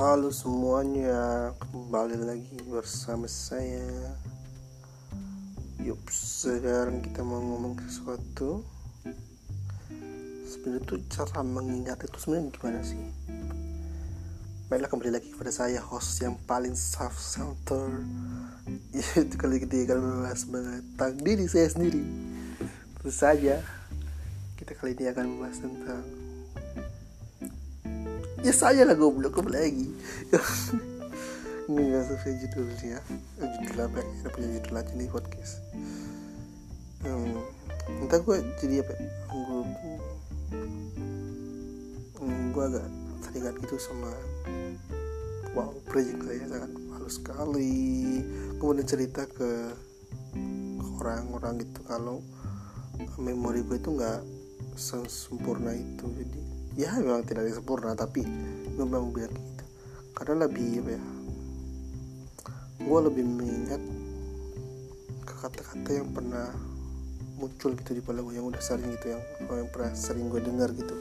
Halo semuanya, kembali lagi bersama saya. Yup, sekarang kita mau ngomong sesuatu. Sebenarnya tuh cara mengingat itu sebenarnya gimana sih? Baiklah kembali lagi kepada saya host yang paling self center. Yaitu kali ini akan membahas tentang diri saya sendiri. Tentu saja kita kali ini akan membahas tentang ya saya lah goblok kembali lagi. Ini nggak sesuai judulnya eh, judul apa ya punya judul aja nih podcast. Hmm, entah gue jadi apa? Gue hmm, gue agak teringat gitu sama wow project saya sangat halus sekali. Kemudian cerita ke orang-orang gitu kalau memori gue itu nggak sempurna itu. Jadi ya memang tidak ada sempurna tapi gue memang biar gitu karena lebih apa ya gue lebih mengingat kata-kata yang pernah muncul gitu di kepala gue yang udah sering gitu yang yang pernah sering gue dengar gitu.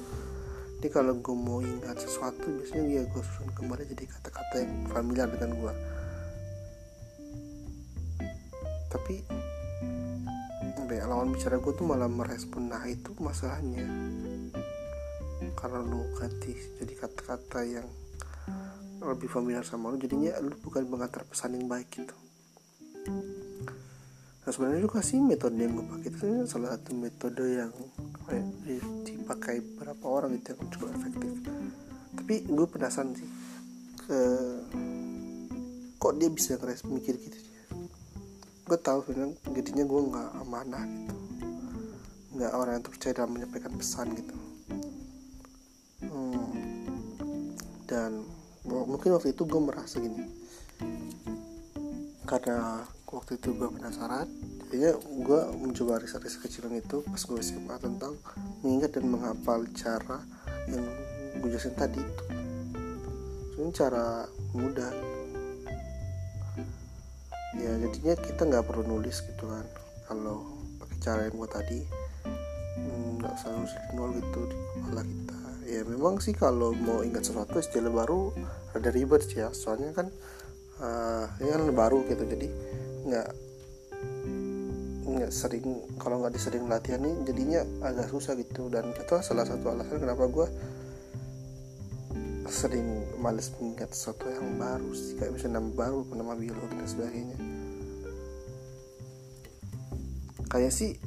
Jadi kalau gue mau ingat sesuatu biasanya ya gue susun kembali jadi kata-kata yang familiar dengan gue tapi ya, lawan bicara gue tuh malah merespon nah itu masalahnya karena lu ganti jadi kata-kata yang lebih familiar sama lu jadinya lu bukan mengantar pesan yang baik gitu. Nah sebenarnya juga sih metode yang gue pakai itu salah satu metode yang ya, dipakai beberapa orang itu yang cukup efektif. Tapi gue penasaran sih ke kok dia bisa ngeres mikir gitu ya gue tahu sebenarnya jadinya gue nggak amanah gitu. Nggak orang yang percaya dalam menyampaikan pesan gitu dan mungkin waktu itu gue merasa gini. Karena waktu itu gue penasaran jadinya gue mencoba riset-riset kecilan itu pas gue SMA tentang mengingat dan menghafal cara yang gue jelasin tadi. Itu ini cara mudah. Ya jadinya kita nggak perlu nulis gitu kan. Kalau pakai cara yang gue tadi nggak usah nulis nol gitu di kepala kita ya memang sih kalau mau ingat sesuatu istilah baru ada ribet ya. Soalnya kan uh, ini kan baru gitu. Jadi nggak nggak sering kalau nggak disering latihan nih jadinya agak susah gitu. Dan itu salah satu alasan kenapa gue sering males mengingat sesuatu yang baru sih. Kayak misalnya nama baru nama biologi dan sebagainya. Kayak sih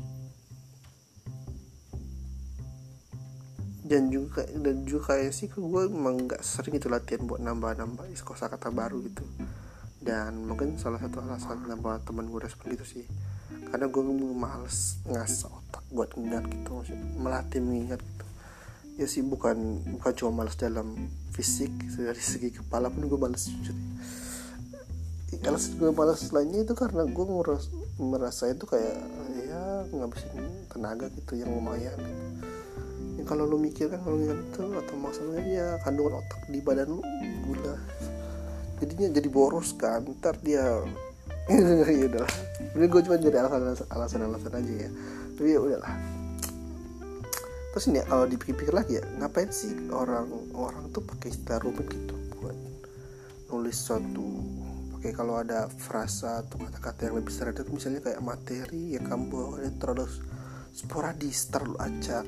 dan juga dan juga kayak sih gue emang nggak sering itu latihan buat nambah-nambah kosa kata baru gitu. Dan mungkin salah satu alasan kenapa teman gue respon gitu sih karena gue males ngasah otak buat ingat gitu melatih mengingat gitu. Ya sih bukan bukan cuma males dalam fisik dari segi kepala pun gue males jujur. Alasan gue malas lainnya itu karena gue merasa, merasa itu kayak ya ngabisin tenaga gitu yang lumayan gitu ya, kalau lu mikir kan kalau ingat itu atau maksudnya dia kandungan otak di badan lu gula jadinya jadi boros kan ntar dia ya udah ini gue cuma jadi alasan alasan alasan aja ya. Tapi ya udahlah terus ini ya, kalau dipikir-pikir lagi ya ngapain sih orang orang tuh pakai istilah rumit gitu buat nulis suatu? Pakai kalau ada frasa atau kata-kata yang lebih sederhana misalnya kayak materi yang kamu bawa terlalu sporadis terlalu acak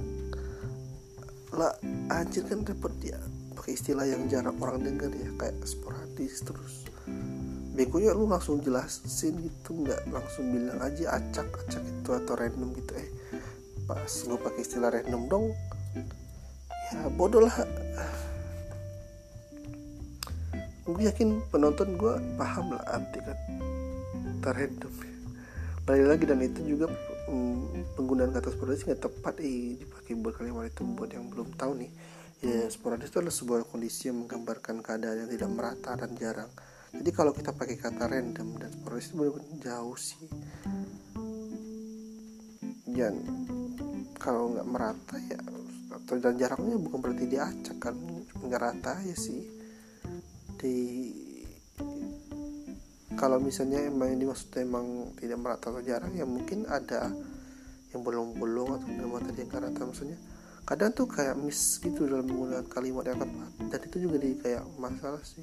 lah anjir kan repot dia pakai istilah yang jarang orang dengar ya kayak sporadis terus. Begonya lu langsung jelasin gitu nggak langsung bilang aja acak acak itu atau random gitu. Eh pas gue pakai istilah random dong ya bodoh lah. Gue yakin penonton gue paham lah arti kan random balik lagi dan itu juga hmm, penggunaan kata sporadis nggak tepat eh, dipakai buat kalimat itu buat yang belum tahu nih. Ya sporadis itu adalah sebuah kondisi yang menggambarkan keadaan yang tidak merata dan jarang. Jadi kalau kita pakai kata random dan sporadis itu benar-benar jauh sih. Dan kalau nggak merata ya atau dan jarangnya bukan berarti dia acak kan nggak rata ya sih. Di kalau misalnya emang ini maksudnya emang tidak merata atau jarang ya mungkin ada yang bolong-bolong atau nama tadi yang rata maksudnya. Kadang tuh kayak miss gitu dalam menggunakan kalimat yang tepat. Dan itu juga di kayak masalah sih.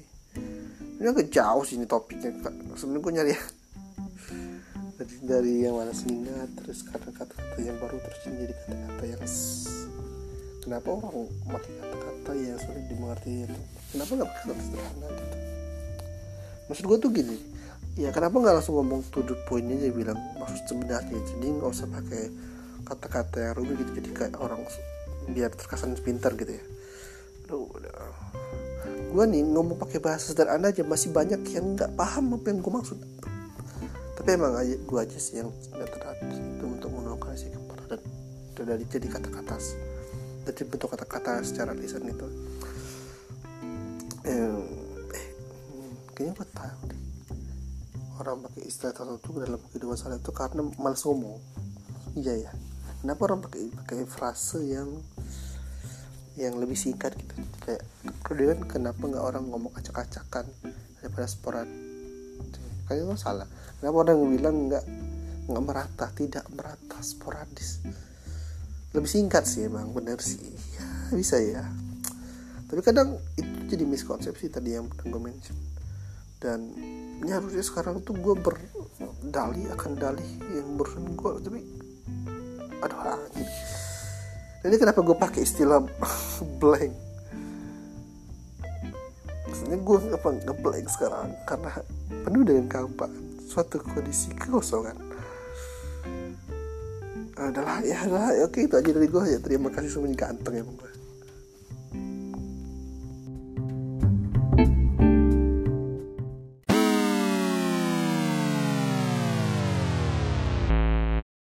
Ini agak jauh sih ini topiknya sebenarnya gue nyari dari, dari yang mana sehingga terus kata-kata yang baru terus jadi kata-kata yang kenapa orang pakai kata-kata yang sulit dimengerti kenapa nggak pakai kata sederhana gitu? Maksud gue tuh gini ya kenapa nggak langsung ngomong to the point aja bilang maksud sebenarnya jadi nggak usah pakai kata-kata yang rumit gitu jadi kayak orang biar terkesan pintar gitu ya. Aduh, gue nih ngomong pakai bahasa sederhana aja masih banyak yang nggak paham apa yang gue maksud. Tapi emang aja gue aja sih yang nggak terlatih itu untuk menemukan si kepala dan dari jadi kata-kata jadi bentuk kata-kata secara lisan itu. Eh, eh kayaknya gue tahu deh orang pakai istilah tertentu dalam kehidupan sehari itu karena malas ngomong iya. Ya kenapa orang pakai pakai frase yang yang lebih singkat gitu? Kayak kemudian kenapa nggak orang ngomong acak-acakan daripada sporat kayaknya itu salah. Kenapa orang bilang nggak nggak merata tidak merata sporadis lebih singkat sih emang bener sih. Ya bisa ya. Tapi kadang itu jadi miskonsepsi tadi yang gue mention dan ini harusnya sekarang tuh gue berdalih akan dalih yang berusaha gue tapi aduh anjir ini. Kenapa gue pakai istilah blank? Maksudnya gue apa ngeblank sekarang? Karena penuh dengan kehampaan suatu kondisi kekosongan. Adalah ya adalah ya, oke itu aja dari gue ya. Terima kasih semuanya ganteng ya gue